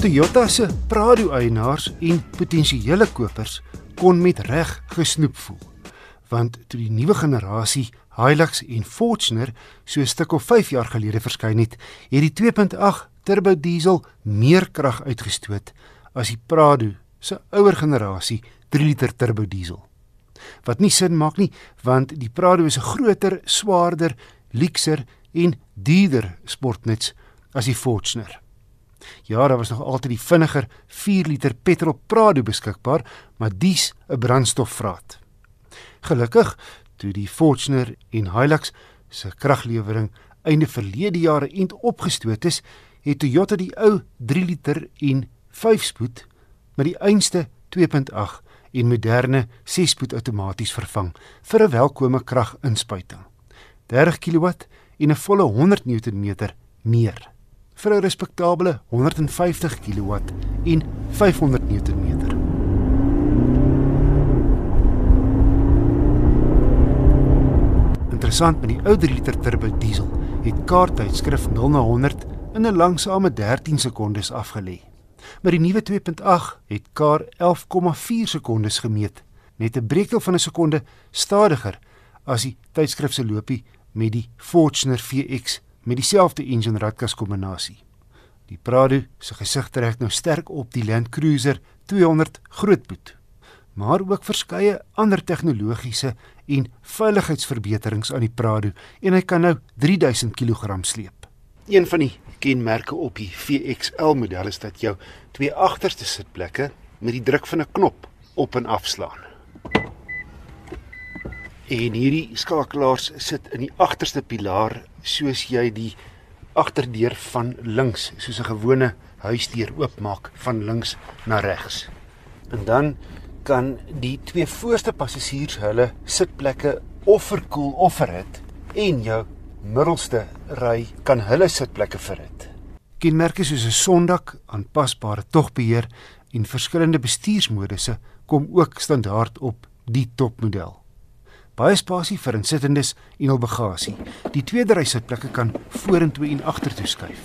Toyota se Prado-eienaars en potensiële kopers kon met reg gesnoep voel. Want toe die nuwe generasie Hilux en Fortuner so 'n stuk of 5 jaar gelede verskyn het, het die 2.8 turbo diesel meer krag uitgestoot as die Prado se ouer generasie 3 liter turbo diesel. Wat nie sin maak nie, want die Prado is 'n groter, swaarder, luukser en duurder sportnuts as die Fortuner. Ja, daar was nog altyd die vinniger 4 liter petrol Prado beskikbaar, maar dis 'n brandstofvraat. Gelukkig, toe die Fortuner en Hilux se kraglewering einde verlede jaar eend opgestoot is, het Toyota die ou 3 liter en 5 spoed met die einste 2.8 en moderne 6 spoed outomaties vervang vir 'n welkome kraginspuiting. 30 kW en 'n volle 100 Nm meer vir 'n respekteerbare 150 kW en 500 Nm. Interessant met die ou 3 liter turbo diesel het kaarttydskrif 0 na 100 in 'n langsame 13 sekondes afgelê. Maar die nuwe 2.8 het kar 11,4 sekondes gemeet, net 'n breekdeel van 'n sekonde stadiger as die tydskrif se loopie met die Fortuner VX met dieselfde engine ratkas kombinasie. Die Prado se gesig trek nou sterk op die Land Cruiser 200 grootboet, maar ook verskeie ander tegnologiese en veiligheidsverbeterings aan die Prado en hy kan nou 3000 kg sleep. Een van die kenmerke op die VXL model is dat jou twee agterste sitplekke met die druk van 'n knop op en afslaan. En hierdie skakelaars sit in die agterste pilaar soos jy die agterdeur van links soos 'n gewone huisdeur oopmaak van links na regs. En dan kan die twee voorste passasiers hulle sitplekke of verkoel of verhit en jou middelste ry kan hulle sitplekke verhit. Kenmerke soos 'n sondak, aanpasbare togbeheer en verskillende bestuursmodusse kom ook standaard op die topmodel baie spasie vir insittendes en hul bagasie. Die tweede ry sitplekke kan vorentoe en agtertoe skuif.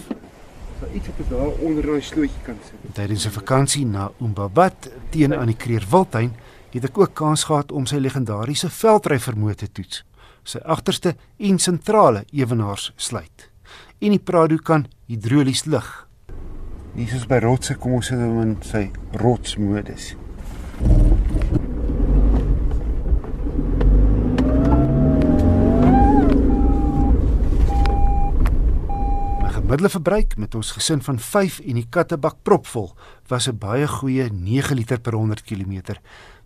So iets op daar onder daai slootjie kan sit. Tydens 'n vakansie na Umbabat teen aan die Kreerwildtuin het ek ook kans gehad om sy legendariese veldry vermoë te toets. Sy agterste en sentrale ewenaars sluit. En die Prado kan hidrolies lig. Hier is by rotse kom ons sit hom in sy rotsmodus. Middelverbruik met ons gesin van 5 en die kattebak propvol was 'n baie goeie 9 liter per 100 km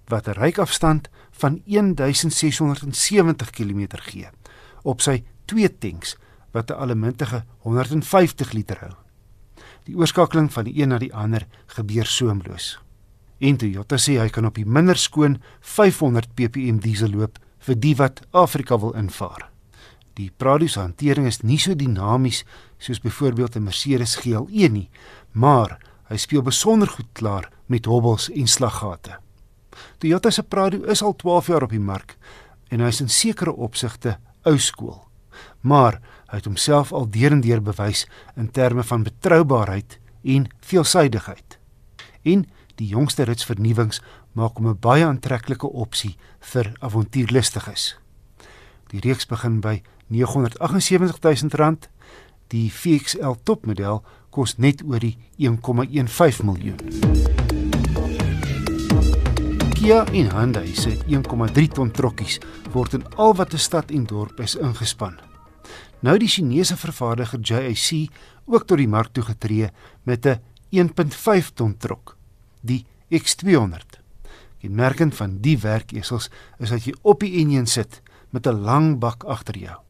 wat 'n ryk-afstand van 1670 km gee op sy twee tanks wat 'n allemintige 150 liter hou. Die oorskakeling van die een na die ander gebeur soemloos. En Toyota sê hy kan op die minder skoon 500 ppm diesel loop vir die wat Afrika wil invaar. Die Prado se hantering is nie so dinamies soos byvoorbeeld 'n Mercedes GLE nie, maar hy speel besonder goed klaar met hobbels en slaggate. Toyota se Prado is al 12 jaar op die mark en hy is in sekere opsigte ou skool. Maar hy het homself al deurendeur bewys in terme van betroubaarheid en veelsidigheid. En die jongste ritsvernuwings maak hom 'n baie aantreklike opsie vir avontuurlustiges. Die reeks begin by R978 000. Die VXL topmodel kos net oor die 1,15 miljoen. Kia en Hyundai se 1,3 ton trokkies word in al wat 'n stad en dorp is ingespan. Nou die Chinese vervaardiger JAC ook tot die mark toe getree met 'n 1.5 ton trok, die X200. Die merkend van die werkesels is dat jy op die enjin sit met 'n lang bak agter jou.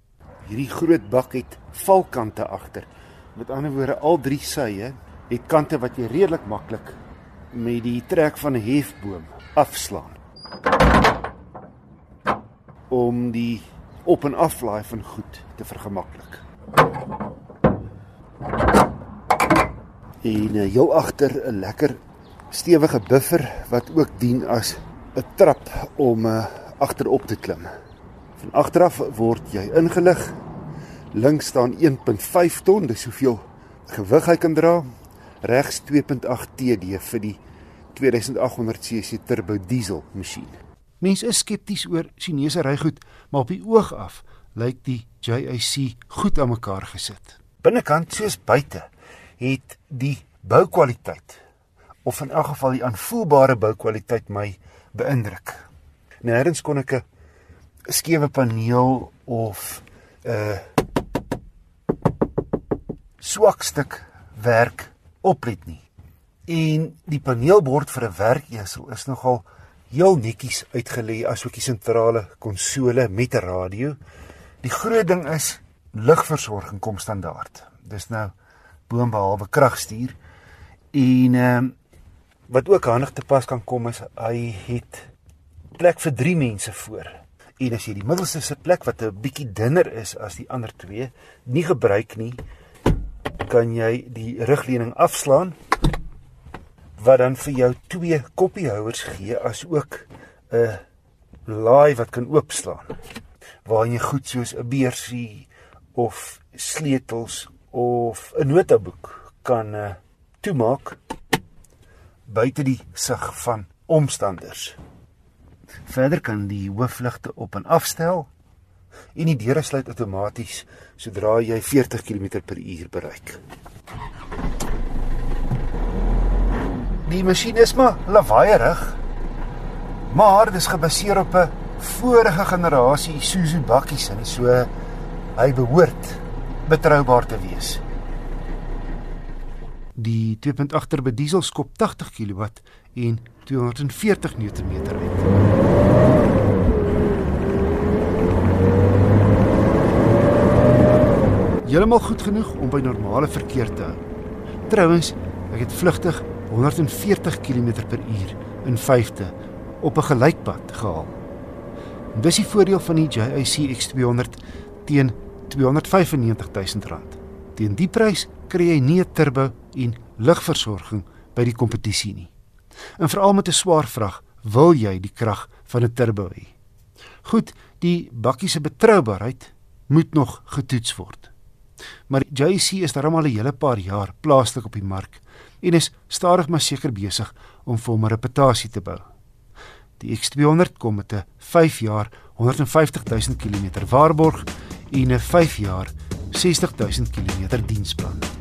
Hierdie groot bak het valkante agter. Met ander woorde, al drie sye het kante wat jy redelik maklik met die trek van 'n hefboom afslaan. Om die op en aflaai van goed te vergemaklik. En uh, heel agter 'n lekker stewige buffer wat ook dien as 'n trap om uh, agterop te klim. Van agteraf word jy ingelig. Links staan 1.5 ton, dis hoeveel gewig hy kan dra. regs 2.8 TD vir die 2800cc turbo diesel masjien. Mense is skepties oor Chinese rygoed, maar op die oog af lyk die JAC goed aan mekaar gesit. Binnekant soos buite het die boukwaliteit of in elk geval die aanvoelbare boukwaliteit my beïndruk. Nêrens kon ek 'n skewe paneel of 'n uh, swak stuk werk oplet nie. En die paneelbord vir 'n werkesel is nogal heel netjies uitgelê asook die sentrale konsole met 'n radio. Die groot ding is ligversorging kom standaard. Dis nou boonbehalwe kragstuur en ehm um, wat ook handig te pas kan kom is hy het plek vir 3 mense voor. En as jy die middelste se plek wat 'n bietjie dunner is as die ander twee nie gebruik nie, kan jy die rugleuning afslaan wat dan vir jou twee koppiehouers gee as ook 'n laai wat kan oopslaan waar jy goed soos 'n beursie of sleutels of 'n notaboek kan uh, toemaak buite die sig van omstanders. Verder kan die hoofligte op en afstel en die deure sluit outomaties sodra jy 40 km/h bereik. Die masjien is maar lawaaierig, maar dit is gebaseer op 'n vorige generasie Isuzu bakkies en so hy behoort betroubaar te wees. Die 2.8 turbo diesel skop 80 kW en 240 Nm uit. Heeltemal goed genoeg om by normale verkeer te hou. Trouwens, ek het vlugtig 140 km/h in 5de op 'n gelykpad gehaal. Dis die voordeel van die JIC X200 teen R295 000. Teen die prys kry jy nie 'n turbo en lugversorging by die kompetisie nie. En veral met 'n swaar vrag, wil jy die krag van 'n turbo hê. Goed, die bakkie se betroubaarheid moet nog getoets word. Maar JC is darmal 'n hele paar jaar plaaslik op die mark en is stadig maar seker besig om vir hom 'n reputasie te bou. Die X200 kom met 'n 5 jaar 150 000 km waarborg en 'n 5 jaar 60 000 km diensplan.